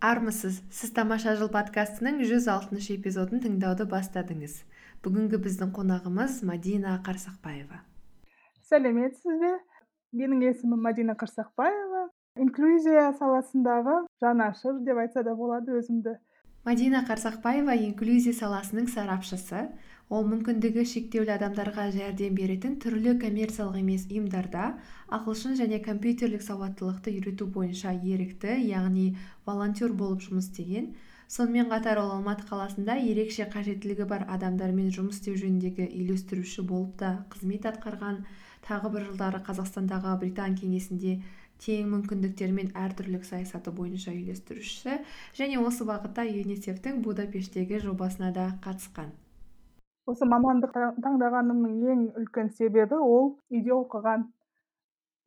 армысыз. Сіз тамаша жыл подкастының жүз алтыншы эпизодын тыңдауды бастадыңыз. Бүгінгі біздің қонағымыз мадина қарсақбаева. Сәлеметсіз бе менің есімім мадина қарсақбаева. Инклюзия саласындағы жанашыр деп айтса да болады өзімді. Мадина қарсақбаева инклюзия саласының сарапшысы. Ол мүмкіндігі шектеулі адамдарға жәрдем беретін түрлі коммерциялық емес ұйымдарда ағылшын және компьютерлік сауаттылықты үйрету бойынша ерікті яғни волонтер болып жұмыс істеген. Сонымен қатар ол алматы қаласында ерекше қажеттілігі бар адамдармен жұмыс істеу жөніндегі үйлестіруші болып та қызмет атқарған. Тағы бір жылдары қазақстандағы британ кеңесінде тең мүмкіндіктер мен әртүрлілік саясаты бойынша үйлестірушісі және осы бағытта юнисефтің будапешттегі жобасына да қатысқан. Осы мамандық таңдағанымның ең үлкен себебі ол үйде оқыған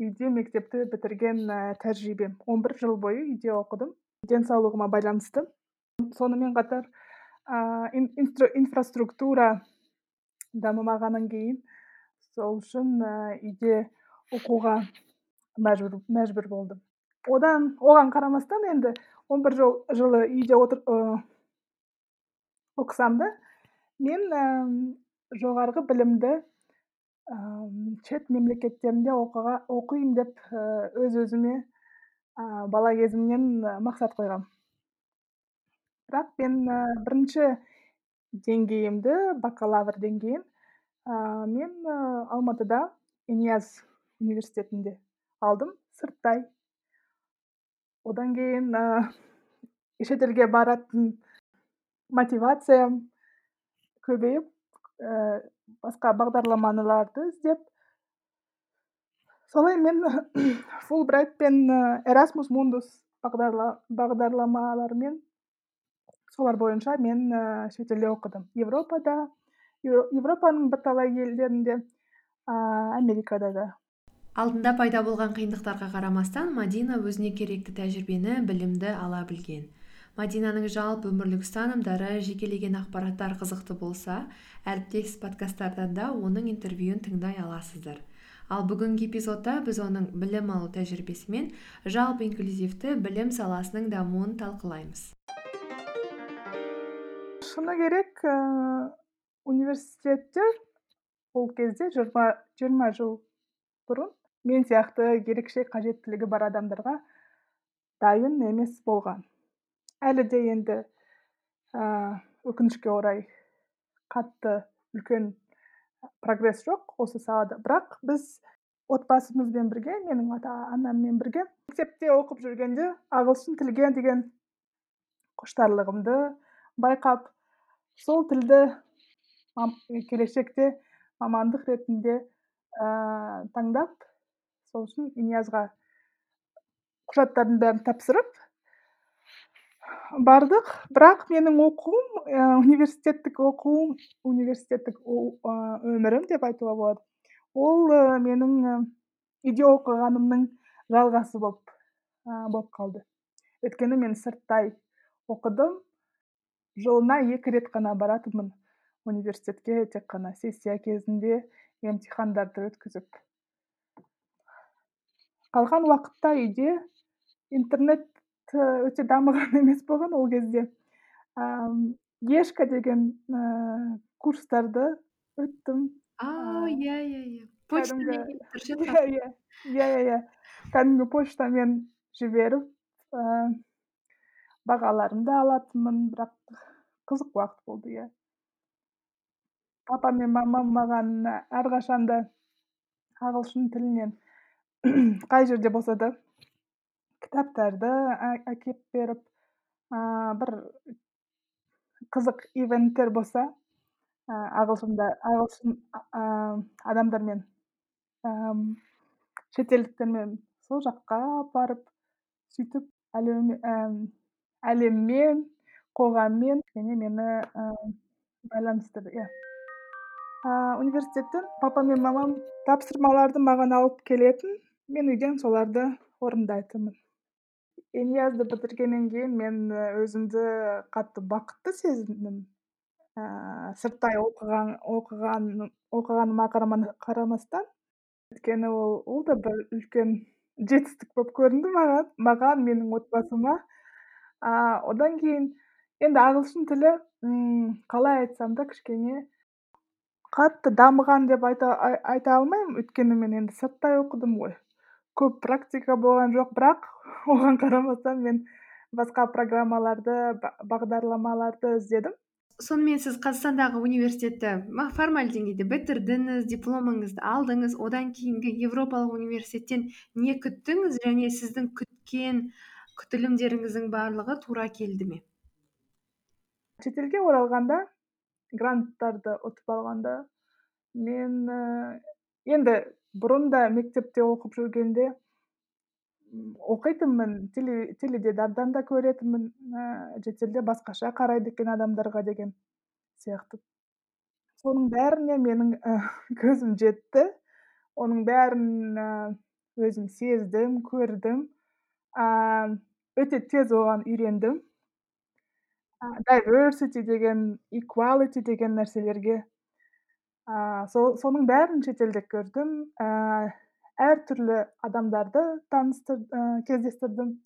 үйде мектепті бітірген ә, тәжірибем. 11 жыл бойы үйде оқыдым денсаулығыма байланысты. Сонымен қатар ә, инфраструктура дамымағаннан кейін сол үшін ә, үйде оқуға мәжбүр, мәжбүр болдым. Одан оған қарамастан енді 11 жыл жылы үйде отыр, оқысам да мен жоғарғы білімді шет мемлекеттерінде оқимын деп өз өзіме бала кезімнен мақсат қойғам. Бірақ мен бірінші деңгейімді бакалавр деңгейін мен алматыда инияз университетінде алдым сырттай. Одан кейін шетелге баратын мотивациям көбейіп ә, басқа бағдарламаларды іздеп солай мен фулбрайт пен эрасмус мундус бағдарламаларымен солар бойынша мен ә, шетелде оқыдым. Европада европаның бірталай елдерінде ә, америкада да. Алдында пайда болған қиындықтарға қарамастан мадина өзіне керекті тәжірибені білімді ала білген. Мадинаның жалпы өмірлік ұстанымдары жекелеген ақпараттар қызықты болса әріптес подкасттардан да оның интервьюін тыңдай аласыздар. Ал бүгінгі эпизодта біз оның білім алу тәжірибесі мен жалпы инклюзивті білім саласының дамуын талқылаймыз. Шыны керек ә, университеттер ол кезде жиырма жыл бұрын мен сияқты ерекше қажеттілігі бар адамдарға дайын емес болған. Әлі де енді ә, өкінішке орай қатты үлкен прогресс жоқ осы салада. Бірақ біз отбасымызбен бірге менің ата анаммен бірге мектепте оқып жүргенде ағылшын тілге деген құштарлығымды байқап сол тілді келешекте мамандық ретінде ә, таңдап сол үшін инязға құжаттардың бәрін тапсырып бардық. Бірақ менің оқуым ә, университеттік оқуым университеттік өмірім деп айтуға болады. Ол ә, менің ә, оқығанымның жалғасы болып болып қалды. Өйткені мен сырттай оқыдым. Жылына екі рет қана баратынмын университетке тек қана сессия кезінде емтихандарды өткізіп. Қалған уақытта үйде интернет өте дамыған емес болған ол кезде. Ешка деген ыыы курстарды өттім. А иә иә иә. Почтамен иә иә иә иә. Кәдімгі почтамен жіберіп ыыы бағаларымды алатынмын бірақ қызық уақыт болды иә. Папам мен мамам маған әрқашанда ағылшын тілінен қай жерде болса да кітаптарды әкеп беріп ыыы бір қызық ивенттер болса ә, ағылшында ағылшын адамдармен ыыы шетелдіктермен сол жаққа барып сөйтіп әлеммен қоғаммен және мені ыыы байланыстырды иә. Университеттен папам мен мамам тапсырмаларды маған алып келетін мен үйден соларды орындайтынмын. Эниязды бітіргеннен кейін мен өзімді қатты бақытты сезіндім. Ыыы сырттай оқыған оқыған оқығаныма қарамастан өйткені ол ол да бір үлкен жетістік болып көрінді маған маған менің отбасыма. Одан кейін енді ағылшын тілі ммм қалай айтсам да кішкене қатты дамыған деп айта айта алмаймын. Өйткені мен енді сырттай оқыдым ғой. Көп практика болған жоқ бірақ оған қарамастан мен басқа программаларды бағдарламаларды іздедім. Сонымен сіз қазақстандағы университетті формальды деңгейде бітірдіңіз дипломыңызды алдыңыз одан кейінгі европалық университеттен не күттіңіз және сіздің күткен күтілімдеріңіздің барлығы тура келді ме? Шетелге оралғанда гранттарды ұтып алғанда мен і енді бұрын да мектепте оқып жүргенде оқитынмын теледидардан да көретінмін ііі шетелде басқаша қарайды екен адамдарға деген сияқты. Соның бәріне менің көзім жетті. Оның бәрін өзім сездім көрдім. Өте тез оған үйрендім. Дайверсити деген equality деген нәрселерге сол соның бәрін шетелде көрдім әртүрлі адамдарды таныстыр кездестірдім.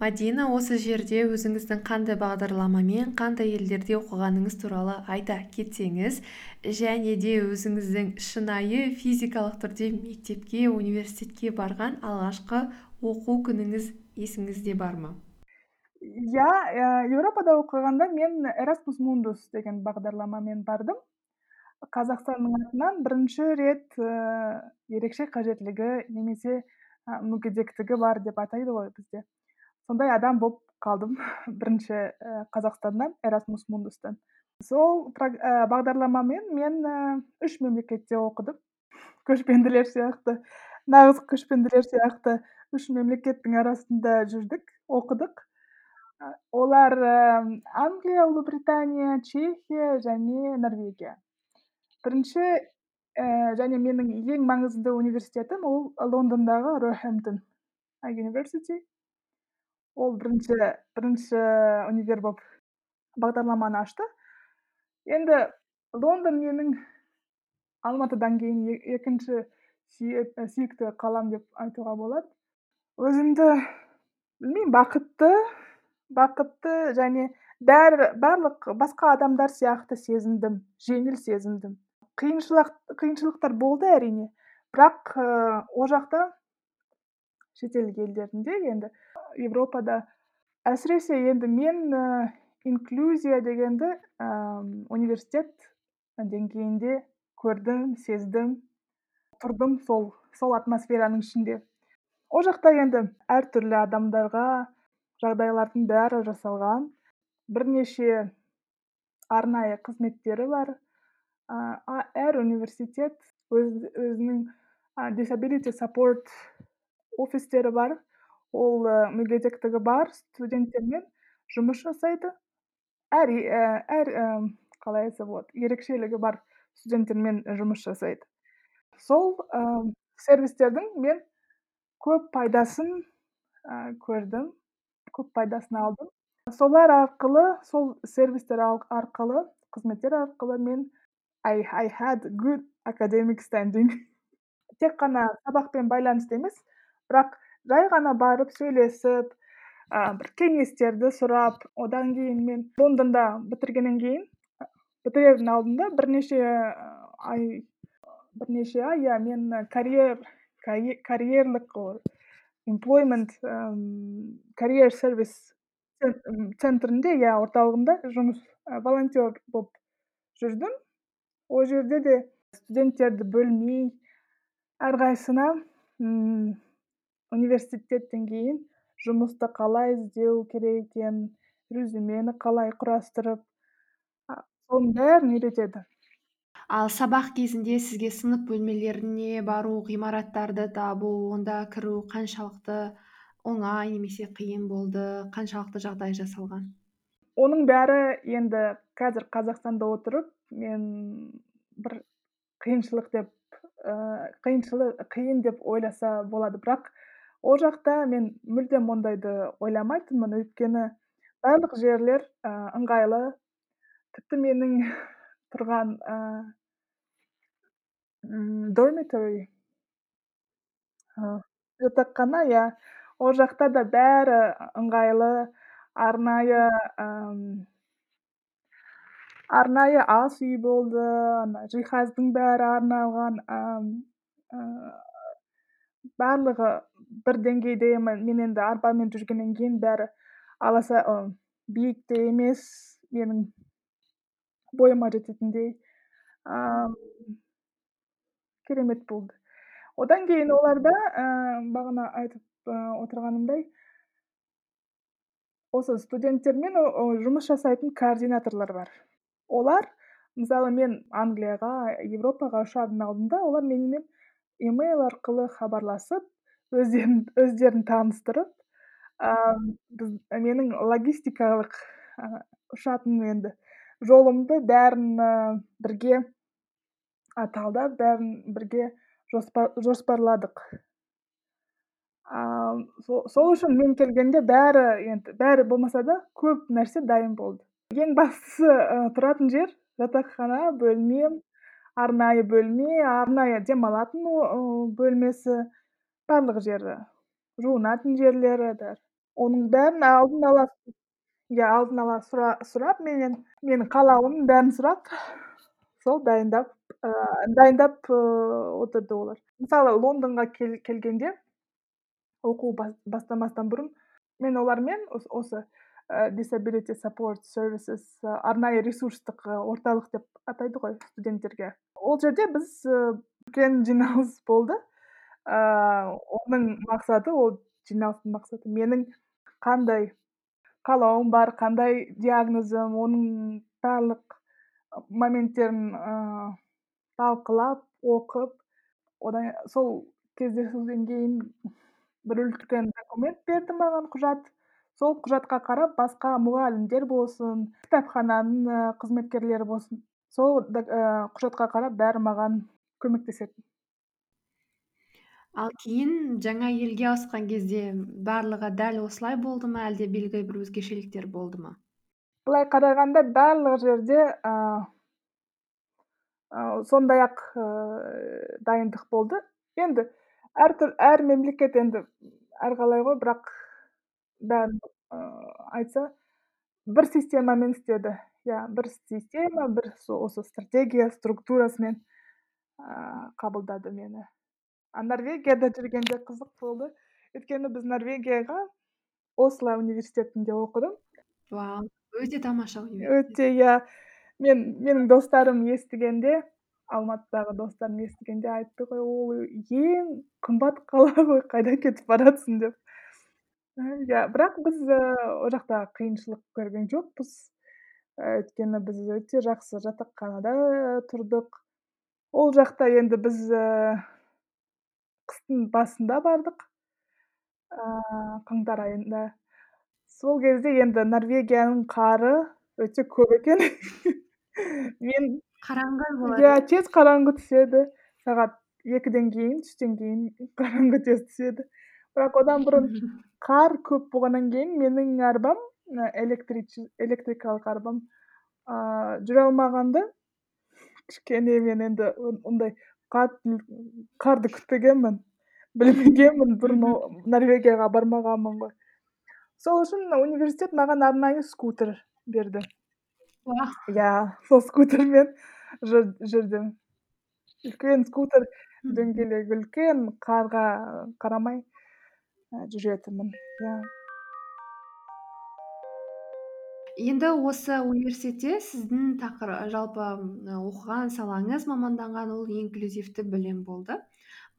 Мадина осы жерде өзіңіздің қандай бағдарламамен қандай елдерде оқығаныңыз туралы айта кетсеңіз және де өзіңіздің шынайы физикалық түрде мектепке университетке барған алғашқы оқу күніңіз есіңізде бар ма? Иә еуропада оқығанда мен эрасмус мундус деген бағдарламамен бардым. Қазақстанның атынан бірінші рет ііі ерекше қажеттілігі немесе мүгедектігі бар деп атайды ғой бізде. Сондай адам болып қалдым бірінші і қазақстаннан эрасмус мундустан сол бағдарламамен мен үш мемлекетте оқыдым. Көшпенділер сияқты нағыз көшпенділер сияқты үш мемлекеттің арасында жүрдік оқыдық. Олар англия ұлыбритания чехия және норвегия. Бірінші ііі және менің ең маңызды университетім ол лондондағы рохэмптон университи ол бірінші бірінші универ болып бағдарламаны ашты. Енді лондон менің алматыдан кейін екінші сүйікті қалам деп айтуға болады. Өзімді білмеймін бақытты бақытты және барлық басқа адамдар сияқты сезіндім жеңіл сезіндім. Қиыншылықтар болды әрине. Бірақ ол жақта шетел елдерінде енді европада әсіресе енді мен инклюзия дегенді ііі университет деңгейінде көрдім сездім тұрдым сол сол атмосфераның ішінде. Ол жақта енді әртүрлі адамдарға жағдайлардың бәрі жасалған. Бірнеше арнайы қызметтері бар. Әр университет өзінің дисабилити саппорт офистері бар. Ол мүгедектігі бар студенттермен жұмыс жасайды. Әр әр қалай айтса болады ерекшелігі бар студенттермен жұмыс жасайды. Сол сервистердің мен көп пайдасын көрдім көп пайдасын алдым. Солар арқылы сол сервистер арқылы қызметтер арқылы мен I I had good academic standing. Тек қана сабақпен байланысты емес бірақ жай ғана барып сөйлесіп і бір кеңестерді сұрап одан кейін мен лондонда бітіргеннен кейін бітірердің алдында бірнеше ай бірнеше ай иә мен карьер карьерлік employment карьер сервис центрінде иә орталығында жұмыс волонтер болып жүрдім. Ол жерде де студенттерді бөлмей әрқайсысына ммм университеттен кейін жұмысты қалай іздеу керек екенін резюмені қалай құрастырып соның бәрін үйретеді. Ал сабақ кезінде сізге сынып бөлмелеріне бару ғимараттарды табу онда кіру қаншалықты оңай немесе қиын болды қаншалықты жағдай жасалған? Оның бәрі енді қазір қазақстанда отырып мен бір қиыншылық деп ііі қиын деп ойласа болады. Бірақ ол жақта мен мүлдем ондайды ойламайтынмын. Өйткені барлық жерлер і ыңғайлы. Тіпті менің тұрған ііі dormitory. Жатақхана иә. Ол жақта да бәрі ыңғайлы арнайы арнайы ас үй болды ана жиһаздың бәрі арналған барлығы бір деңгейде мен енді арбамен жүргеннен кейін бәрі аласа биік те емес менің бойыма жететіндей керемет болды. Одан кейін оларда бағана айтып отырғанымдай осы студенттермен жұмыс жасайтын координаторлар бар. Олар мысалы мен англияға европаға ұшардың алдында олар менімен емейл арқылы хабарласып өздерін өздерін таныстырып біз менің логистикалық ұшатын енді жолымды бәрін бірге талдап бәрін бірге жоспарладық. Сол үшін мен келгенде бәрі енді бәрі болмаса да көп нәрсе дайын болды. Ең бастысы тұратын жер жатақхана бөлме арнайы бөлме арнайы демалатын бөлмесі барлық жері жуынатын жерлері оның бәрін алдын ала иә алдын ала сұрап менен менің қалауымның бәрін сұрап сол дайындап дайындап отырды олар. Мысалы лондонға келгенде оқу бастамастан бұрын мен олармен осы disability support services арнайы ресурстық орталық деп атайды ғой студенттерге. Ол жерде біз үлкен жиналыс болды. Оның мақсаты ол жиналыстың мақсаты менің қандай қалауым бар қандай диагнозым оның барлық моменттерін талқылап оқып одан сол кездесуден кейін бір үлкен документ берді маған құжат. Сол құжатқа қарап басқа мұғалімдер болсын кітапхананың қызметкерлері болсын сол құжатқа қарап бәрі маған көмектеседі ал кейін жаңа елге ауысқан кезде барлығы дәл осылай болды ма? әлде белгілі бір өзгешеліктер болды ма? Былай қарағанда барлық жерде сондай ақ дайындық болды. Енді әр әр мемлекет енді әрқалай ғой бірақ бәрін айтса бір системамен істеді. Иә бір система бір осы стратегия структурасымен қабылдады мені. А норвегияда жүргенде қызық болды. Өйткені біз норвегияға осло университетінде оқыдым. Вау өте тамаша өте иә. Мен менің достарым естігенде алматыдағы достарым естігенде айтты ғой ол ең қымбат қала ғой қайда кетіп баратсың? деп. Иә бірақ біз ол жақта қиыншылық көрген жоқпыз. Өйткені біз өте жақсы жатақханада тұрдық. Ол жақта енді біз қыстың басында бардық қаңтар айында. Сол кезде енді норвегияның қары өте көп екен. Мен қараңғы болады. иә тез қараңғы түседі. Сағат екіден кейін түстен кейін қараңғы тез түседі. Бірақ одан бұрын қар көп болғаннан кейін менің арбам электрикалық арбам ыыы жүре алмаған да кішкене мен енді ондай қатты қарды күтпегенмін білмегенмін бұрын норвегияға бармағанмын ғой. Сол үшін университет маған арнайы скутер берді. Иә сол скутермен жүрдім. Үлкен скутер дөңгелегі үлкен қарға қарамай жүретінмін иә енді осы университетте сіздің тақыр жалпы оқыған салаңыз маманданған ол инклюзивті білім болды.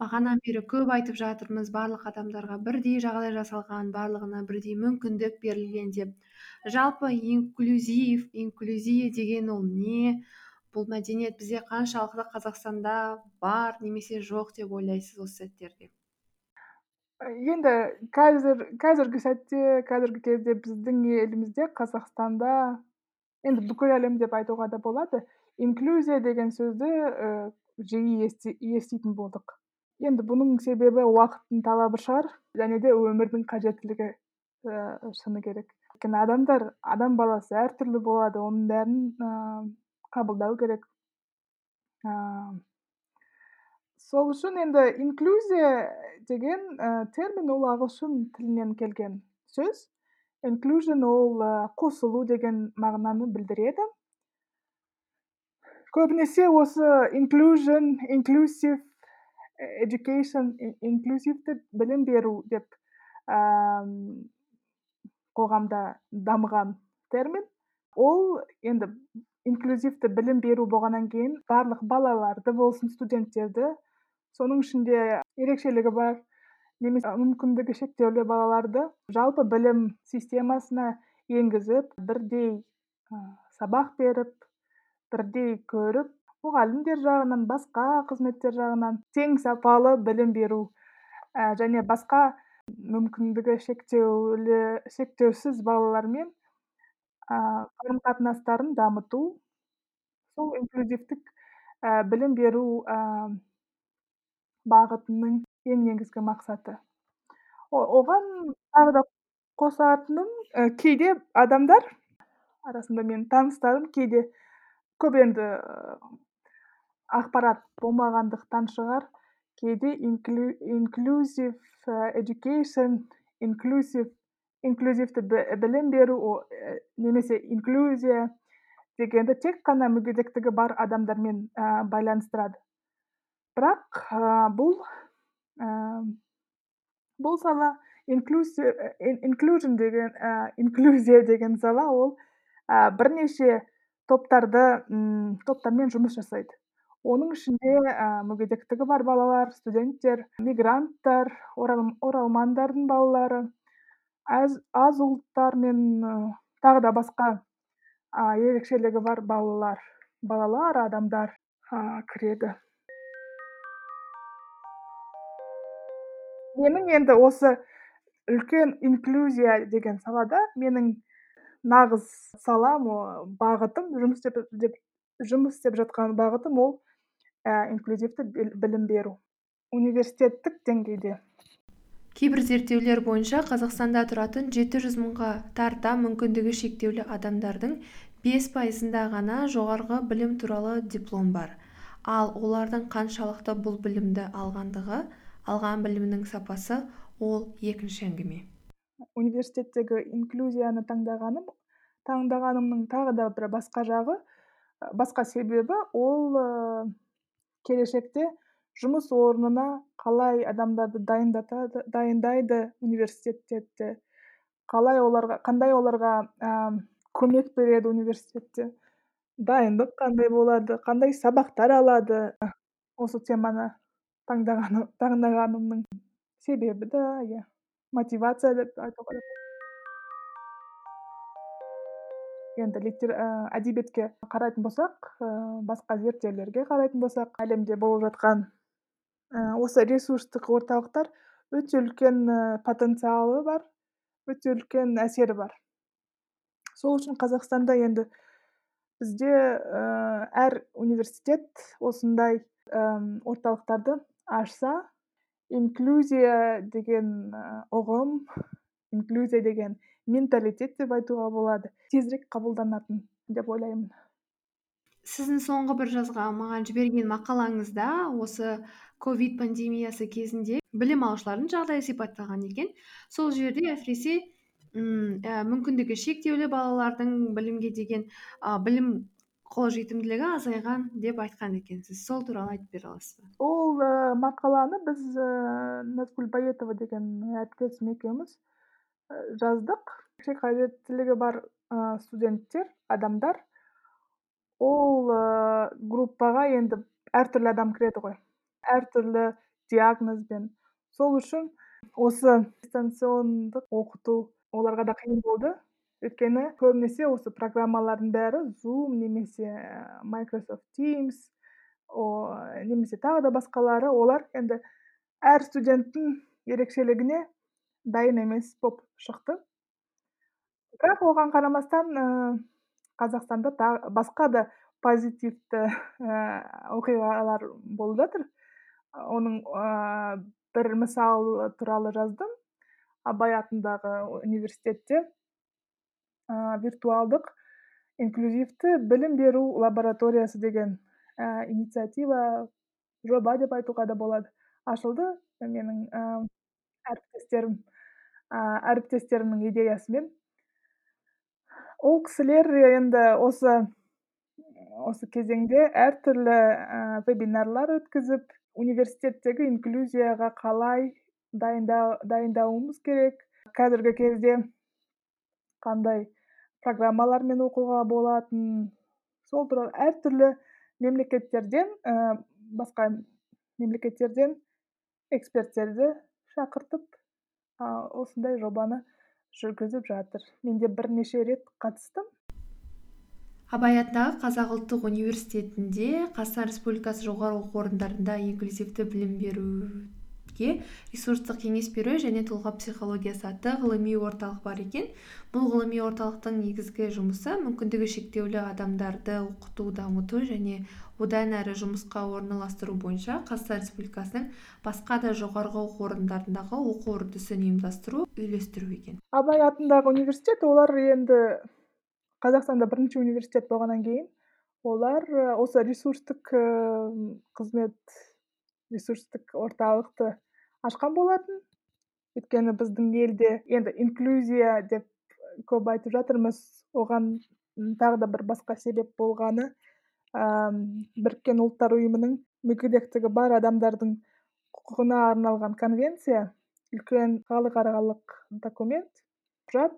Бағанан бері көп айтып жатырмыз барлық адамдарға бірдей жағдай жасалған барлығына бірдей мүмкіндік берілген деп. Жалпы инклюзив инклюзия деген ол не? Бұл мәдениет бізде қаншалықты қазақстанда бар немесе жоқ деп ойлайсыз осы сәттерде? Енді қазір қазіргі сәтте қазіргі кезде біздің елімізде қазақстанда енді бүкіл әлем деп айтуға да болады инклюзия деген сөзді жиі еститін болдық. Енді бұның себебі уақыттың талабы шығар және де өмірдің қажеттілігі ііі шыны керек. Өйткені адамдар адам баласы әртүрлі болады оның бәрін қабылдау керек. Сол үшін енді инклюзия деген термин ол ағылшын тілінен келген сөз. Inclusion ол ы қосылу деген мағынаны білдіреді. Көбінесе осы inclusion inclusive education инклюзивті білім беру деп ііі қоғамда дамыған термин. Ол енді инклюзивті білім беру болғаннан кейін барлық балаларды болсын студенттерді соның ішінде ерекшелігі бар немесе мүмкіндігі шектеулі балаларды жалпы білім системасына енгізіп бірдей сабақ беріп бірдей көріп мұғалімдер жағынан басқа қызметтер жағынан тең сапалы білім беру ә, және басқа мүмкіндігі шектеулі шектеусіз балалармен қарым қатынастарын дамыту сол инклюзивтік ә, білім беру бағытының ең негізгі мақсаты. Оған тағы да қосатыным ә, кейде адамдар арасында менің таныстарым кейде көп енді ақпарат болмағандықтан шығар. Кейде инклюзив education инклюзив инклюзивті білім беру немесе инклюзия дегенді тек қана мүгедектігі бар адамдармен ә, байланыстырады. Бірақ бұл бұл сала инклюжн деген ә, инклюзия деген сала ол бірнеше топтарды топтармен жұмыс жасайды. Оның ішінде мүгедектігі бар балалар студенттер мигранттар оралмандардың балалары аз, аз ұлттар мен тағы да басқа ерекшелігі бар балалар балалар адамдар кіреді. Менің енді осы үлкен инклюзия деген салада менің нағыз салам бағытым жұмыс істеп деп жұмыс істеп жатқан бағытым ол ә, инклюзивті білім беру. Университеттік деңгейде. Кейбір зерттеулер бойынша қазақстанда тұратын жеті жүз мыңға тарта мүмкіндігі шектеулі адамдардың бес пайызында ғана жоғарғы білім туралы диплом бар. Ал олардың қаншалықты бұл білімді алғандығы алған білімнің сапасы ол екінші әңгіме. Университеттегі инклюзияны таңдағаным таңдағанымның тағы да бір басқа жағы басқа себебі ол келешекте жұмыс орнына қалай адамдарды дайындатады дайындайды университетте қалай оларға қандай оларға ә, көмек береді университетте дайындық қандай болады қандай сабақтар алады осы теманы таңдаған таңдағанымның себебі да иә мотивация деп айтуға енді әдебиетке қарайтын болсақ басқа зерттеулерге қарайтын болсақ әлемде болып жатқан осы ресурстық орталықтар өте үлкен потенциалы бар өте үлкен әсері бар. Сол үшін қазақстанда енді бізде әр университет осындай орталықтарды ашса инклюзия деген ұғым инклюзия деген менталитет деп айтуға болады. Тезірек қабылданатын деп ойлаймын. Сіздің соңғы бір жазған маған жіберген мақалаңызда осы ковид пандемиясы кезінде білім алушылардың жағдайы сипатталған екен. Сол жерде әсіресе мүмкіндігі шектеулі балалардың білімге деген ә, білім қолжетімділігі азайған деп айтқан екенсіз. Сол туралы айтып бере аласыз ба? Ол ә, мақаланы біз ә, назгүл баетова деген әріптесім екеуміз ә, жаздық. Қажеттілігі бар ә, студенттер адамдар ол ә, группаға енді әртүрлі адам кіреді ғой. Әртүрлі диагнозбен. Сол үшін осы дистанциондық оқыту оларға да қиын болды. Өйткені көбінесе осы программалардың бәрі zoom немесе microsoft teams о, немесе тағы да басқалары олар енді әр студенттің ерекшелігіне дайын емес болып шықты. Бірақ оған қарамастан ә, қазақстанда басқа да позитивті ә, оқиғалар болып жатыр. Оның ыыы бір мысал туралы жаздым. Абай атындағы университетте виртуалдық инклюзивті білім беру лабораториясы деген ә, инициатива жоба деп айтуға да болады. Ашылды менің ә, әріптестерім ә, әріптестерімнің идеясымен. Ол кісілер енді осы осы кезеңде әртүрлі ііі вебинарлар өткізіп университеттегі инклюзияға қалай дайындауымыз керек. Қазіргі кезде қандай программалармен оқуға болатынын сол туралы әртүрлі мемлекеттерден ііі басқа мемлекеттерден эксперттерді шақыртып ыыы осындай жобаны жүргізіп жатыр. Мен де бірнеше рет қатыстым. Абай атындағы қазақ ұлттық университетінде қазақстан республикасы жоғары оқу орындарында инклюзивті білім беруге ресурстық кеңес беру және тұлға психологиясы атты ғылыми орталық бар екен. Бұл ғылыми орталықтың негізгі жұмысы мүмкіндігі шектеулі адамдарды оқыту дамыту және одан әрі жұмысқа орналастыру бойынша қазақстан республикасының басқа да жоғарғы оқу орындарындағы оқу үрдісін ұйымдастыру үйлестіру екен. Абай атындағы университет олар енді қазақстанда бірінші университет болғаннан кейін олар осы ресурстық қызмет ресурстық орталықты ашқан болатын. Өйткені біздің елде енді инклюзия деп көп айтып жатырмыз. Оған тағы да бір басқа себеп болғаны біріккен ұлттар ұйымының мүгедектігі бар адамдардың құқығына арналған конвенция үлкен халықаралық документ құжат.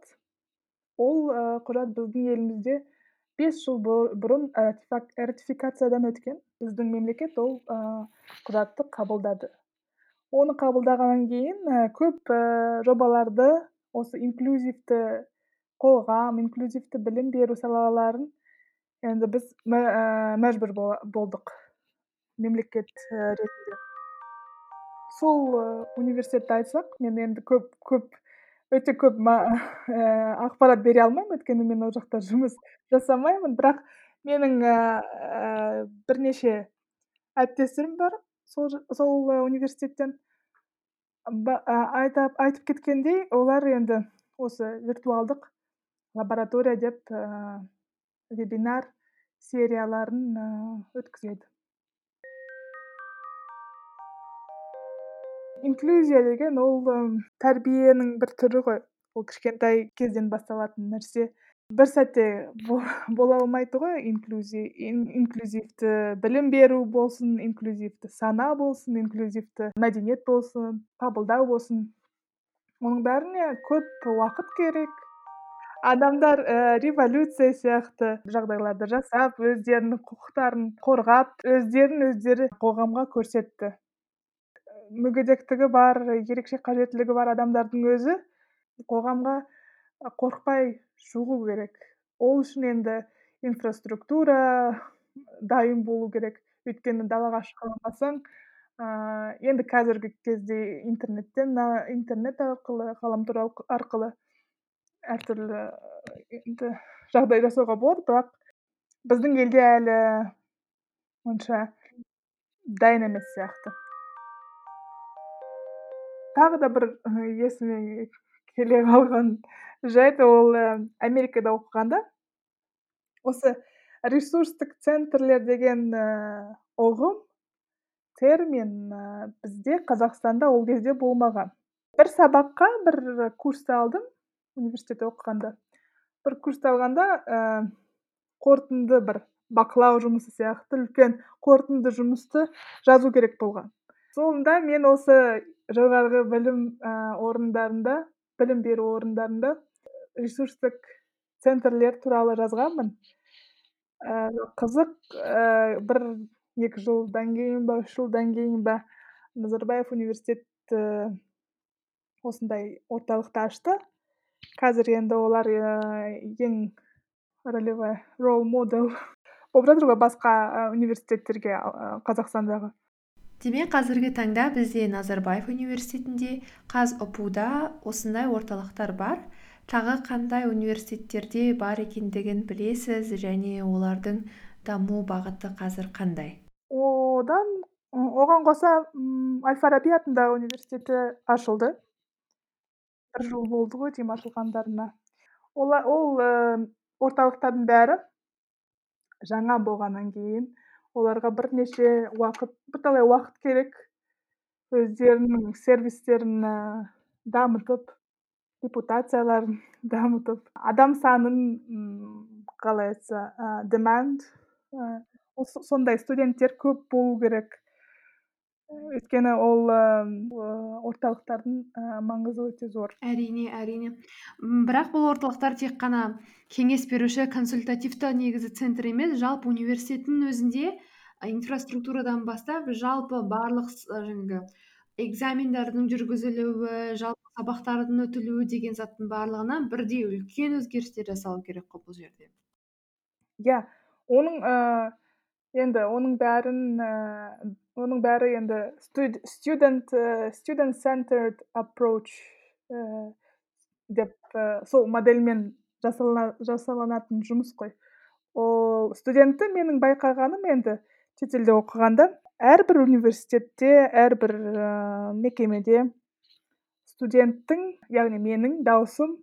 Ол құжат біздің елімізде бес жыл бұрын ратификациядан өткен біздің мемлекет ол құжатты қабылдады оны қабылдағаннан кейін көп жобаларды осы инклюзивті қоғам инклюзивті білім беру салаларын енді біз мәжбүр болдық мемлекет ретінде сол университетті айтсақ мен енді көп көп өте көп ақпарат бере алмаймын өйткені мен ол жақта жұмыс жасамаймын. Бірақ менің бірнеше әріптестерім бар сол сол университеттен. Айтып кеткендей олар енді осы виртуалдық лаборатория деп вебинар серияларын өткізеді. Инклюзия деген ол тәрбиенің бір түрі ғой. Ол кішкентай кезден басталатын нәрсе. Бір сәтте бола алмайды ғой инклюзивті білім беру болсын инклюзивті сана болсын инклюзивті мәдениет болсын қабылдау болсын. Оның бәріне көп уақыт керек. Адамдар ііі революция сияқты жағдайларды жасап өздерінің құқықтарын қорғап өздерін өздері қоғамға көрсетті. Мүгедектігі бар ерекше қажеттілігі бар адамдардың өзі қоғамға қорықпай шығу керек. Ол үшін енді инфраструктура дайын болу керек. Өйткені далаға шыға алмасаң ыыы енді қазіргі кезде интернеттен интернет арқылы ғаламтор арқылы әртүрлі енді жағдай жасауға болады. Бірақ біздің елде әлі онша дайын емес сияқты. Тағы да бір есіме келе қалған жайт ол америкада оқығанда осы ресурстық центрлер деген ұғым термин бізде қазақстанда ол кезде болмаған. Бір сабаққа бір курсты алдым университетте оқығанда. Бір курсты алғанда ііі қорытынды бір бақылау жұмысы сияқты үлкен қорытынды жұмысты жазу керек болған. Сонда мен осы жоғарғы білім орындарында білім беру орындарында ресурстық центрлер туралы жазғанмын. Ііі қызық ііі бір екі жылдан кейін ба үш жылдан кейін ба назарбаев университеті осындай орталықты ашты. Қазір енді олар ең ролевой рол модел болып жатыр ғой басқа университеттерге қазақстандағы. Демек қазіргі таңда бізде назарбаев университетінде қазұпу да осындай орталықтар бар. Тағы қандай университеттерде бар екендігін білесіз және олардың даму бағыты қазір қандай? Одан оған қоса әл фараби атындағы университеті ашылды. Бір жыл болды ғой деймін ашылғандарына. Ол орталықтардың бәрі жаңа болғаннан кейін оларға бірнеше уақыт бірталай уақыт керек өздерінің сервистерін дамытып репутацияларын дамытып. Адам санын қалай айтса деманд сондай студенттер көп болу керек. Өйткені ол орталықтардың маңызы өте зор. Әрине әрине. Бірақ бұл орталықтар тек қана кеңес беруші консультативті негізі центр емес жалпы университеттің өзінде инфраструктурадан бастап жалпы барлық жаңағы экзамендардың жүргізілуі жалпы сабақтардың өтілуі деген заттың барлығына бірдей үлкен өзгерістер жасалу керек қой бұл жерде. Иә оның енді оның бәрін оның бәрі енді студент студент centered approach деп сол модельмен жасаланатын жұмыс қой. Ол студентті менің байқағаным енді шетелде оқығанда әрбір университетте әрбір мекемеде студенттің яғни менің даусым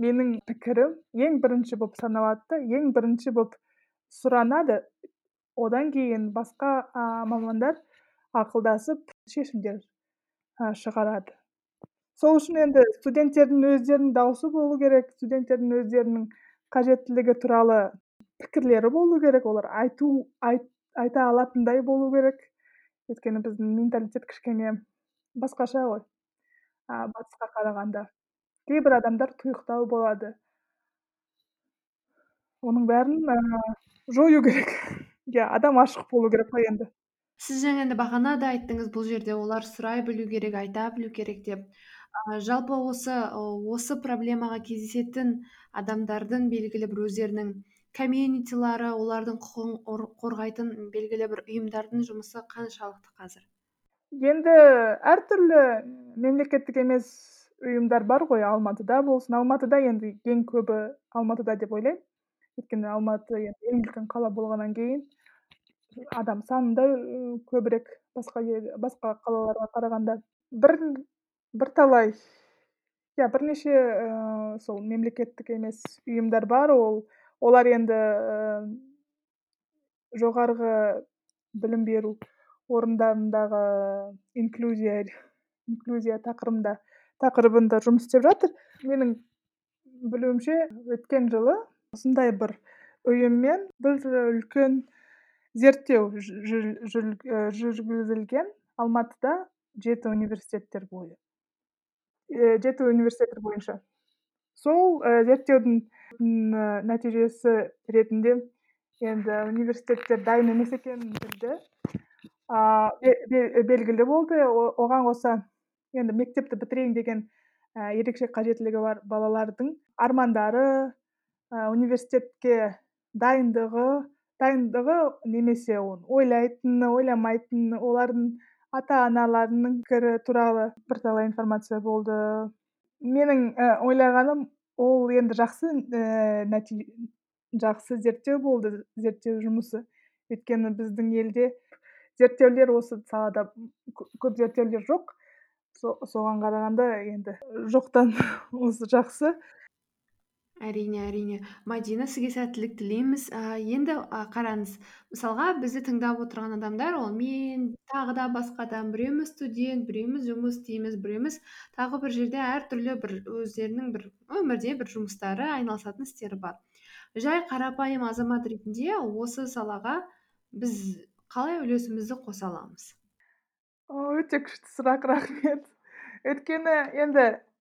менің пікірім ең бірінші болып саналады ең бірінші болып сұранады. Одан кейін басқа ә, мамандар ақылдасып шешімдер шығарады. Сол үшін енді студенттердің өздерінің дауысы болу керек студенттердің өздерінің қажеттілігі туралы пікірлері болу керек олар айту айт, айта алатындай болу керек. Өйткені біздің менталитет кішкене басқаша ғой а, батысқа қарағанда. Кейбір адамдар тұйықтау болады. Оның бәрін ә, жою керек. Иә адам ашық болу керек қой енді. Сіз жаңа бағана да айттыңыз бұл жерде олар сұрай білу керек айта білу керек деп. Жалпы осы осы проблемаға кездесетін адамдардың белгілі бір өздерінің комьюнитилары олардың құқығын қорғайтын белгілі бір ұйымдардың жұмысы қаншалықты қазір? Енді әртүрлі мемлекеттік емес ұйымдар бар ғой алматыда болсын. Алматыда енді ең көбі алматыда деп ойлаймын. Өйткені алматы енді ең үлкен қала болғаннан кейін адам саны да көбірек басқа басқа қалаларға қарағанда бір бірталай иә бірнеше ә, сол мемлекеттік емес ұйымдар бар. Ол олар енді жоғарғы білім беру орындарындағы инклюзия инклюзия тақырыбында тақырыбында жұмыс істеп жатыр. Менің білуімше өткен жылы осындай бір ұйыммен бір үлкен зерттеу жүргізілген алматыда жеті университеттер бойы жеті университеттер бойынша. Сол зерттеудің нәтижесі ретінде енді университеттер дайын емес екенін білді белгілі болды. Оған қоса енді мектепті бітірейін деген ерекше қажеттілігі бар балалардың армандары университетке дайындығы дайындығы немесе оны ойлайтыны ойламайтыны олардың ата аналарының пікірі туралы бірталай информация болды. Менің ойлағаным ол енді жақсы ә, жақсы зерттеу болды зерттеу жұмысы. Өйткені біздің елде зерттеулер осы салада көп зерттеулер жоқ. Соған қарағанда енді жоқтан осы жақсы. Әрине әрине. Мадина сізге сәттілік тілейміз. Ә, енді ә, қараңыз мысалға бізді тыңдап отырған адамдар ол мен тағы да басқа адам біреуміз студент біреуміз жұмыс істейміз біреуміз тағы бір жерде әртүрлі бір өздерінің бір өмірде бір жұмыстары айналысатын істері бар жай қарапайым азамат ретінде осы салаға біз қалай үлесімізді қоса аламыз? Өте күшті сұрақ рахмет өйткені енді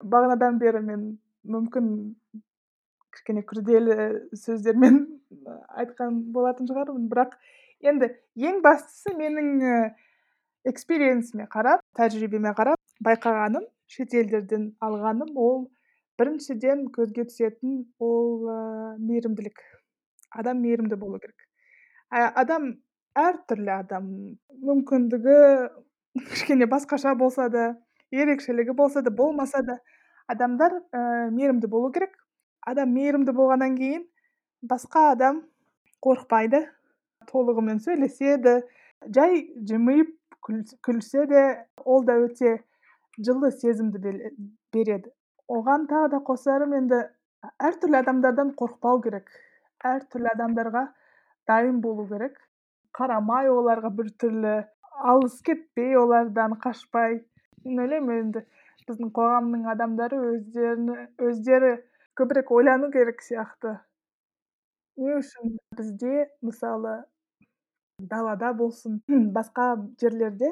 бағанадан бері мен мүмкін кішкене күрделі сөздермен айтқан болатын шығармын. Бірақ енді ең бастысы менің экспириенсіме қарап тәжірибеме қарап байқағаным шетелдерден алғаным ол біріншіден көзге түсетін ол ә, мейірімділік. Адам мейірімді болу керек. Адам әртүрлі адам. Мүмкіндігі кішкене басқаша болса да ерекшелігі болса да болмаса да адамдар ә, мейірімді болу керек. Адам мейірімді болғаннан кейін басқа адам қорықпайды толығымен сөйлеседі жай жымиып күлсе де ол да өте жылы сезімді береді. Оған тағы да қосарым енді әртүрлі адамдардан қорықпау керек. Әртүрлі адамдарға дайын болу керек. Қарамай оларға біртүрлі алыс кетпей олардан қашпай. Мен ойлаймын енді биздин когамдын адамдары өздөрүнө өздөрү көбүрөөк ойлонуу керек сыяктуу. Эмне үчүн бизде мисалы далада болсун, башка жерлерде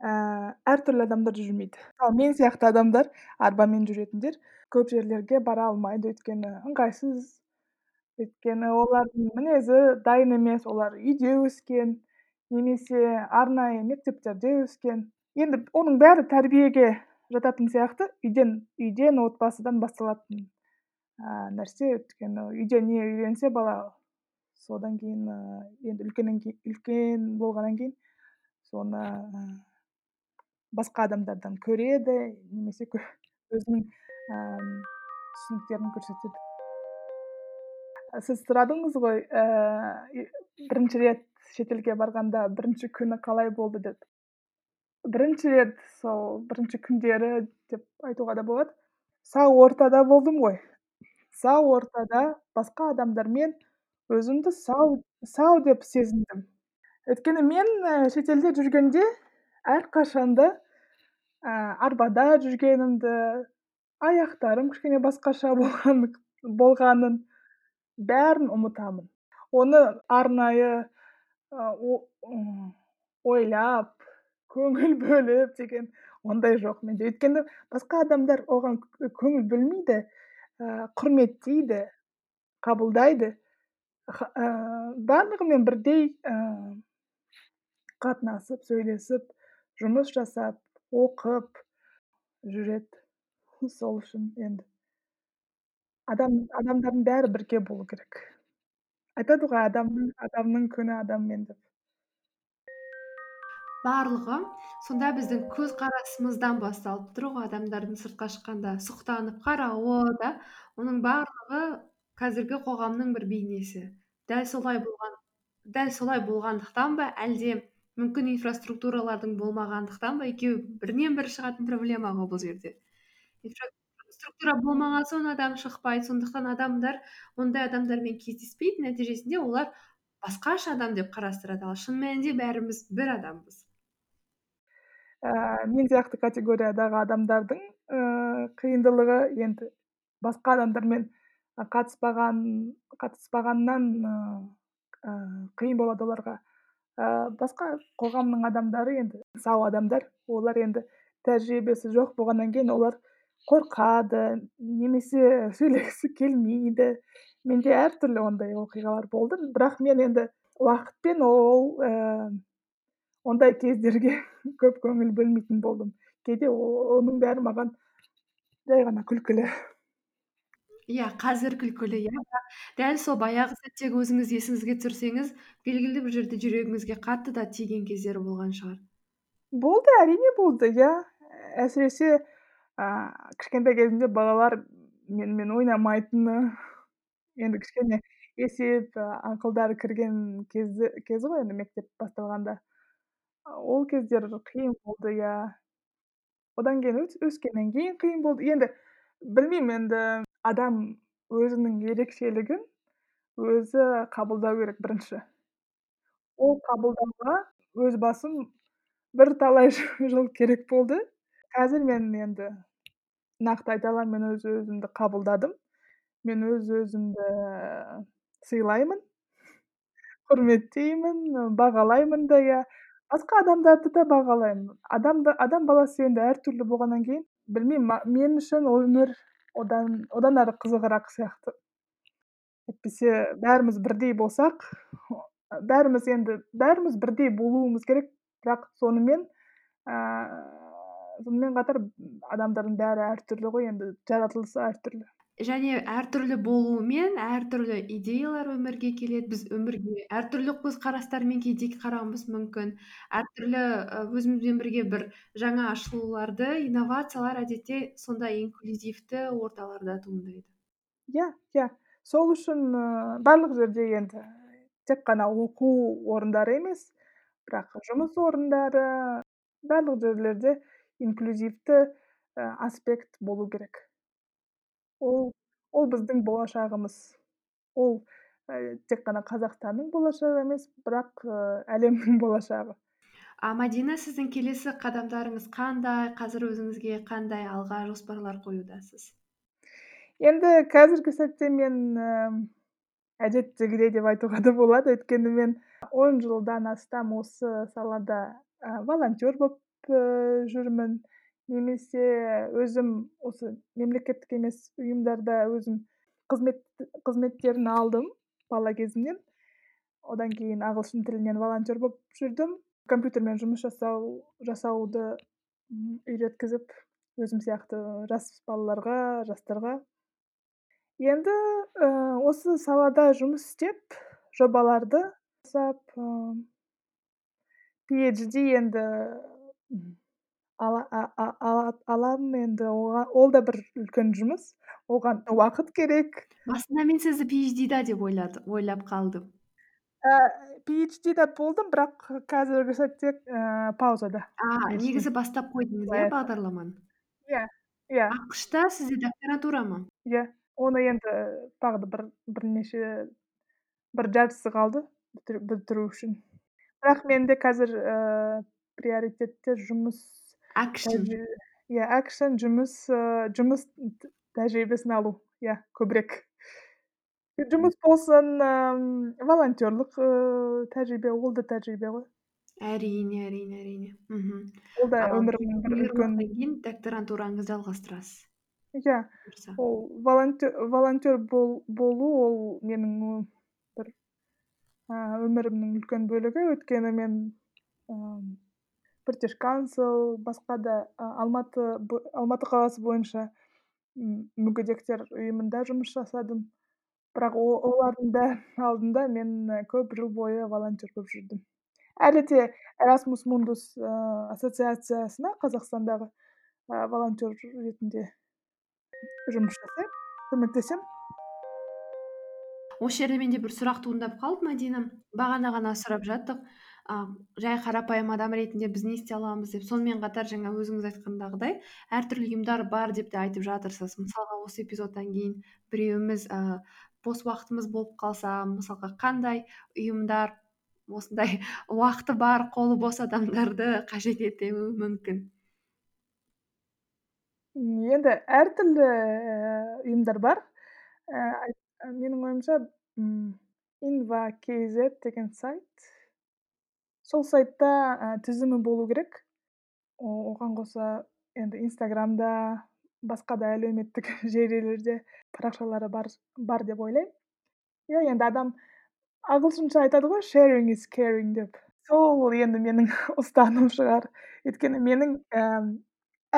ар түрдүү адамдар жүрмөйт. Ал мен сыяктуу адамдар арба менен жүрөтүндөр көп жерлерге бара алмайт, өйткөнү ыңгайсыз, өйткөнү олардын мүнөзү дайын эмес, олар үйдө өскөн немесе арнайы мектептерде өскөн. Эми онун баары тарбиеге жататын сыяктуу, үйдөн үйдөн, отбасыдан башталатын нерсе, өйткөнү үйдө эмне үйрөнсө бала содан кийин эми үлкөйгөндөн кийин үлкөн болгондон кийин сону башка адамдардан көрөт э немесе өзүнүн түсүнүктөрүн көрсөтөт. Сиз сурадыңыз го биринчи ирет чет элге барганда биринчи күнү калай болду деп. Биринчи ирет сол биринчи күндөрү деп айтууга да болот. Сау ортодо болдум ғой, сау ортодо башка адамдар менен өзүмдү сау сау деп сезиндим. Өйткөнү мен чет элде жүргөндө ар качанда арбада жүргөнүмдү, аяктарым кичине башкача болганын баарын унутамын. Ону арнайы ойлоп, көңүл бөлүп деген андай жок менде, өйткөнү башка адамдар ого көңүл бөлмөй да, курметтей да, кабылдайды. Баардыгы менен бирдей катнашып, сүйлөшүп, жумуш жасап, окуп жүрөт. Ошол үчүн эми адам адамдардын баары бирге болуу керек. Айтат го адамдын адамдын күнү адам менен деп. Баарлыгы сонда биздин көз карашыбыздан башталып туруп, адамдардын сыртка чыкканда суктанып карабы да, мунун баардыгы казирги когамдын бир бейнеси. Дәл солай болгон дәл солай болгондуктанбы, әлде мүмкүн инфраструктуралардын болмагандыктанбы, экөө биринен бири чыгатын проблема го бул жерде. Инфраструктура болмаган соң адам чыкпайт, сондуктан адамдар мондай адамдар менен кездеспейт, нәтижесинде улар башкача адам деп караштырат, ал чын мааниде баарыбыз бир адамбыз. Мен сыяктуу категориядагы адамдардын кыйындылыгы енді башка адамдар менен катышпаган катышпаганынан кыйын болот оларга башка когамдын адамдары енді сау адамдар олар енді тажрыйбасы жок болгондон кийин олар коркот немесе сүйлөшкүсү келмейт менде ар түрдүү андай окуялар болду бирок мен енді убакытпен ол ондай кездерге көп көңүл бөлмөйтүн болдум кээде онун баары мага жай гана күлкүлүү Иә, қазір күлкілі, иә, дәл сол баяғы сәттегі өзіңіз есіңізге түсірсеңіз, белгілі бір жерде жүрегіңізге қатты да тиген кездері болған шығар. Болды, әрине болды, иә. Әсіресе кішкентай кезімде балалар менімен ойнамайтыны, енді кішкене есеп, ақылдары кірген кезі кезі ғой енді мектеп басталғанда. Ол кездер қиын болды, иә. Одан кейін өскеннен кейін қиын болды. Енді білмеймін енді адам өзінің ерекшелігін өзі қабылдау керек бірінші. Ол қабылдауға өз басым бірталай жыл керек болды. Қазір мен енді нақты айта аламын, мен өз өзімді қабылдадым. Мен өз өзімді сыйлаймын, құрметтеймін, бағалаймын да иә. Басқа адамдарды да бағалаймын. Адамды адам баласы енді әртүрлі болғаннан кейін, білмеймін, мен үшін өмір одан одан ары қызығырақ сияқты. Әйтпесе бәріміз бірдей болсақ, бәріміз енді бәріміз бірдей болуымыз керек, бірақ сонымен сонымен қатар адамдардың бәрі әртүрлі ғой енді жаратылысы әртүрлі және әртүрлі болуымен әртүрлі идеялар өмірге келеді. Біз өмірге әртүрлі көзқарастармен кейде қарауымыз мүмкін. Әртүрлі өзімізбен бірге бір жаңа ашылуларды инновациялар әдетте сондай инклюзивті орталарда туындайды. Иә иә. Сол үшін барлық жерде енді тек қана оқу орындары емес бірақ жұмыс орындары барлық жерлерде инклюзивті аспект болу керек. Ол ол біздің болашағымыз. Ол тек қана қазақстанның болашағы емес бірақ әлемнің болашағы. А мадина сіздің келесі қадамдарыңыз қандай? Қазір өзіңізге қандай алға жоспарлар қоюдасыз? Енді қазіргі сәтте мен ііі әдеттегідей деп айтуға да болады. Өйткені мен он жылдан астам осы салада і волонтер болып ііі жүрмін. Немесе өзім осы мемлекеттік емес ұйымдарда өзім қызмет қызметтерін алдым бала кезімнен. Одан кейін ағылшын тілінен волонтер болып жүрдім. Компьютермен жұмыс жасау жасауды үйреткізіп өзім сияқты жас балаларға жастарға. Енді ііі осы салада жұмыс істеп жобаларды жасап ыыы PhD енді аламын енді. Ол да бір үлкен жұмыс. Оған уақыт керек. Басында мен сізді PhD да деп ойлап қалдым. PhD да болдым бірақ қазіргі сәтте ііі паузада. А негізі бастап қойдыңыз иә бағдарламаны? Иә иә. Ақш та сізде докторантура ма? Иә оны енді тағы да бір бірнеше бір жартысы қалды бітіру үшін. Бірақ менде қазір ііі приоритетте жұмыс акшн иә акшн жұмыс жұмыс тәжірибесін алу иә көбірек жұмыс болсын ыыы волонтерлық ыыы тәжірибе ол да тәжірибе ғой әрине әрине әрине мхм ол да өмірімнің бір үлкен кейін докторантураңызды жалғастырасыз иә ол волонтер болу ол менің бір өмірімнің үлкен бөлігі өйткені мен ыыы british council басқа да алматы алматы қаласы бойынша мүгедектер ұйымында жұмыс жасадым. Бірақ олардың бәрінің алдында мен көп жыл бойы волонтер болып жүрдім. Әлі де мундус ыыы ассоциациясына қазақстандағы волонтер ретінде жұмыс жасаймын көмектесемін. Осы жерде менде бір сұрақ туындап қалды мадина. Бағана ғана сұрап жаттық. А жай қарапайым адам ретінде біз не істей аламыз деп сонымен қатар жаңа өзіңіз айтқандағыдай әртүрлі ұйымдар бар деп те айтып жатырсыз. Мысалға осы эпизодтан кейін біреуіміз ііі бос уақытымыз болып қалса мысалға қандай ұйымдар осындай уақыты бар қолы бос адамдарды қажет етуі мүмкін? Енді әртүрлі ііі ұйымдар бар. Ііі менің ойымша инва кейзет деген сайт. Сол сайтта і тізімі болу керек. Оған қоса енді инстаграмда басқа да әлеуметтік желілерде парақшалары бар бар деп ойлаймын. Иә енді адам ағылшынша айтады ғой шеринг из керинг деп. Сол енді менің ұстанымым шығар. Өйткені менің ііі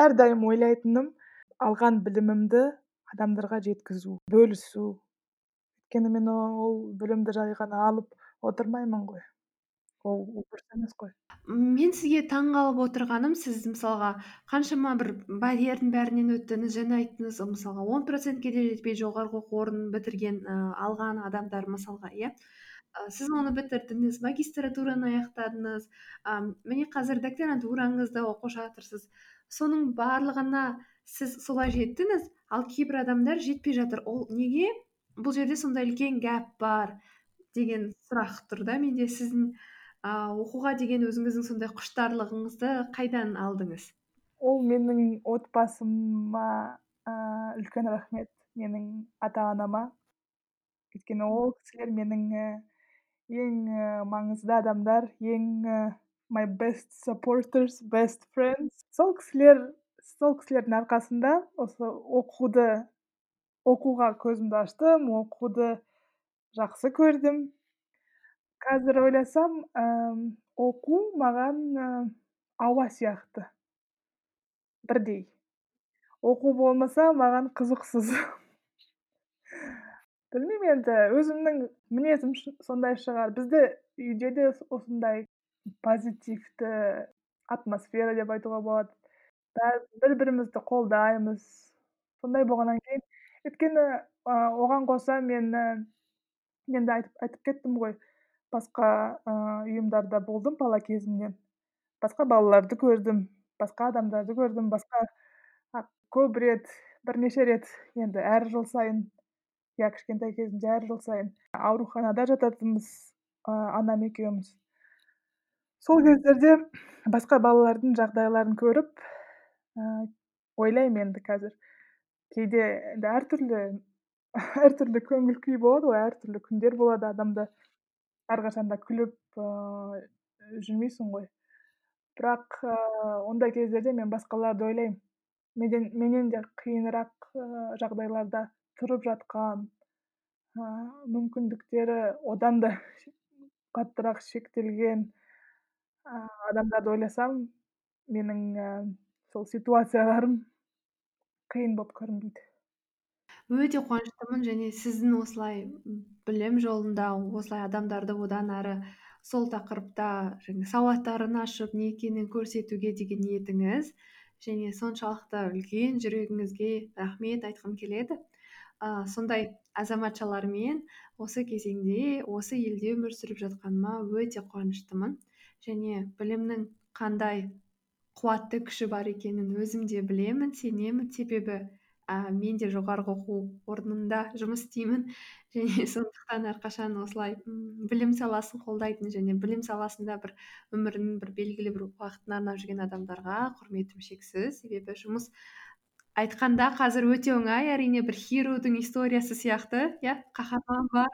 әрдайым ойлайтыным алған білімімді адамдарға жеткізу бөлісу. Өйткені мен ол білімді жай ғана алып отырмаймын ғой. Ол дұрыс емес қой. Мен сізге таңғалып отырғаным сіз мысалға қаншама бір барьердің бәрінен өттіңіз жаңа айттыңыз. Мысалға он процентке де жетпей жоғарғы оқу орнын бітірген ііі алған адамдар мысалға иә. Сіз оны бітірдіңіз магистратураны аяқтадыңыз. А міне қазір докторантураңызды оқып жатырсыз. Соның барлығына сіз солай жеттіңіз ал кейбір адамдар жетпей жатыр. Ол неге? Бұл жерде сондай үлкен гэп бар деген сұрақ тұр да менде. Сіздің ыыы оқуға деген өзіңіздің сондай құштарлығыңызды қайдан алдыңыз? Ол менің отбасыма ыыы үлкен рахмет менің ата анама өйткені ол кісілер менің ең маңызды адамдар ең my best supporters best friends. Сол кісілер сол кісілердің арқасында осы оқуды оқуға көзімді аштым оқуды жақсы көрдім. Қазір ойласам ііі оқу маған і ауа сияқты. Бірдей. Оқу болмаса маған қызықсыз. Білмеймін енді өзімнің мінезім сондай шығар. Бізді үйде де осындай позитивті атмосфера деп айтуға болады. Бір бірімізді қолдаймыз. Сондай болғаннан кейін өйткені оған қоса мен і енді айтып айтып кеттім ғой. Басқа ұйымдарда болдым бала кезімнен. Басқа балаларды көрдім басқа адамдарды көрдім басқа көп рет бірнеше рет енді әр жыл сайын иә кішкентай кезімде әр жыл сайын ауруханада жататынбыз ыыы анам екеуміз. Сол кездерде басқа балалардың жағдайларын көріп ыыы ойлаймын енді қазір. Кейде енді әртүрлі әртүрлі көңіл күй болады ғой әртүрлі күндер болады адамда. Әрқашанда күліп ыыы жүрмейсің ғой. Бірақ ыыы ондай кездерде мен басқаларды ойлаймын. Менен менен де қиынырақ ыыы жағдайларда тұрып жатқан ыыы мүмкіндіктері одан да қаттырақ шектелген ыыы адамдарды ойласам менің ііі сол ситуацияларым қиын болып көрінбейді. Өте қуаныштымын. Және сіздің осылай білім жолында осылай адамдарды одан әрі сол тақырыпта жаңа сауаттарын ашып не екенін көрсетуге деген ниетіңіз. Және соншалықты үлкен жүрегіңізге рахмет айтқым келеді. Ыыы сондай азаматшалармен осы кезеңде осы елде өмір сүріп жатқаныма өте қуаныштымын. Және білімнің қандай қуатты күші бар екенін өзім де білемін сенемін. Себебі ііі мен де жоғарғы оқу орнында жұмыс істеймін. Және сондықтан әрқашан осылай білім саласын қолдайтын және білім саласында бір өмірінің бір белгілі бір уақытын арнап жүрген адамдарға құрметім шексіз. Себебі жұмыс айтқанда қазір өте оңай әрине бір хиродің историясы сияқты иә қаһарман бар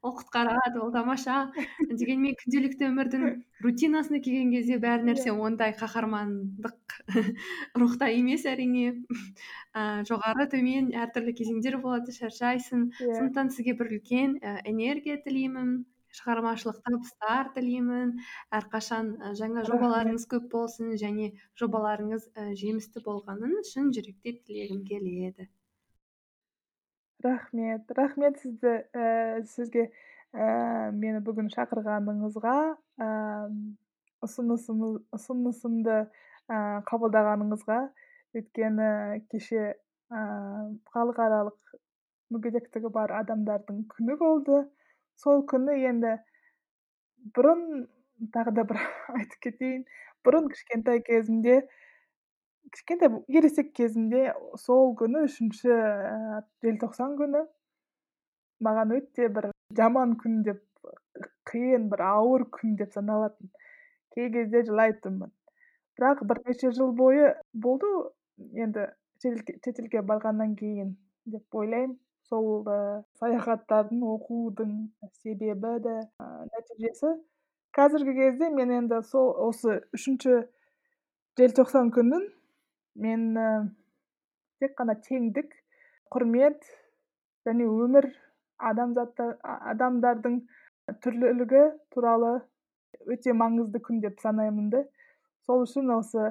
ол құтқарады ол тамаша дегенмен күнделікті өмірдің рутинасына келген кезде бәр нәрсе иә ондай қаһармандық рухта емес әрине. Ііі жоғары төмен әртүрлі кезеңдер болады шаршайсың. Иә. Сондықтан сізге бір үлкен энергия тілеймін шығармашылық табыстар тілеймін. Әрқашан жаңа жобаларыңыз көп болсын және жобаларыңыз жемісті болғанын шын жүректен тілегім келеді. Рахмет рахмет сізді ііі сізге ііі мені бүгін шақырғаныңызға ііі ұсынысымды ііі қабылдағаныңызға. Өйткені кеше ііі халықаралық мүгедектігі бар адамдардың күні болды. Сол күні енді бұрын тағы да бір айтып кетейін. Бұрын кішкентай кезімде кішкентай ересек кезімде сол күні үшінші ііі желтоқсан күні маған өте бір жаман күн деп қиын бір ауыр күн деп саналатын кей кезде жылайтынмын бірақ бірнеше жыл бойы болды енді шетелге барғаннан кейін деп ойлаймын. Сол ыыы саяхаттардың оқудың себебі де ыыы нәтижесі. Қазіргі кезде мен енді сол осы үшінші желтоқсан күнін мен тек қана теңдік құрмет және өмір адамзатта адамдардың түрлілігі туралы өте маңызды күн деп санаймын да сол үшін осы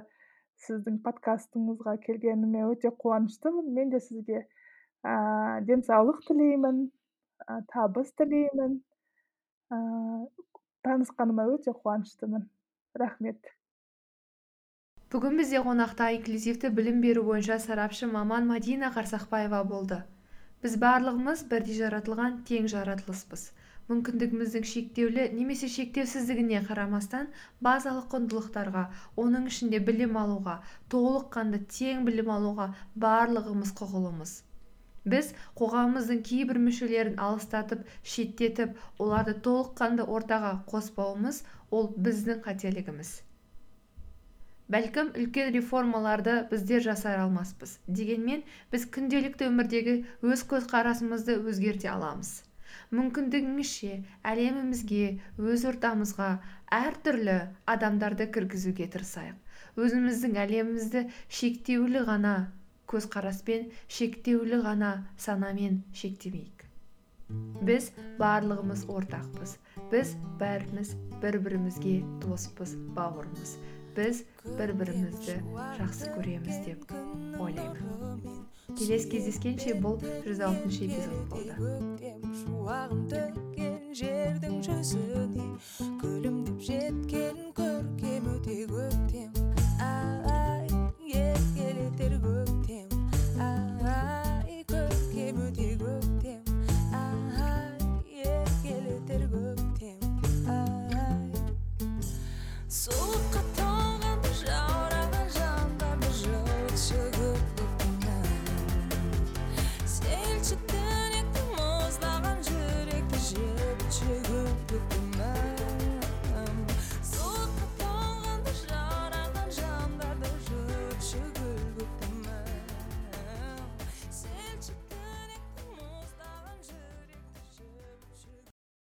сіздің подкастыңызға келгеніме өте қуаныштымын. Мен де сізге ыыы денсаулық тілеймін ы табыс тілеймін ыыы танысқаныма өте қуаныштымын. Рахмет. Бүгін бізде қонақта инклюзивті білім беру бойынша сарапшы маман мадина қарсақбаева болды. Біз барлығымыз бірдей жаратылған тең жаратылыспыз. Мүмкіндігіміздің шектеулі немесе шектеусіздігіне қарамастан базалық құндылықтарға оның ішінде білім алуға толыққанды тең білім алуға барлығымыз құқылымыз. Біз қоғамымыздың кейбір мүшелерін алыстатып шеттетіп оларды толыққанды ортаға қоспауымыз ол біздің қателігіміз. Бәлкім үлкен реформаларды біздер жасай алмаспыз. Дегенмен біз күнделікті өмірдегі өз көзқарасымызды өзгерте аламыз. Мүмкіндігімізше әлемімізге өз ортамызға әртүрлі адамдарды кіргізуге тырысайық. Өзіміздің әлемімізді шектеулі ғана көзқараспен шектеулі ғана санамен шектемейік. Біз барлығымыз ортақпыз. Біз бәріміз бір бірімізге доспыз бауырмыз. Біз бір бірімізді жақсы көреміз деп ойлаймын келесі кездескенше бұл жүз алтыншы эпизод болды шуағын төккен жердің жүзіне күлімдеп жеткен көркем өте көктем ай еркелетер көктем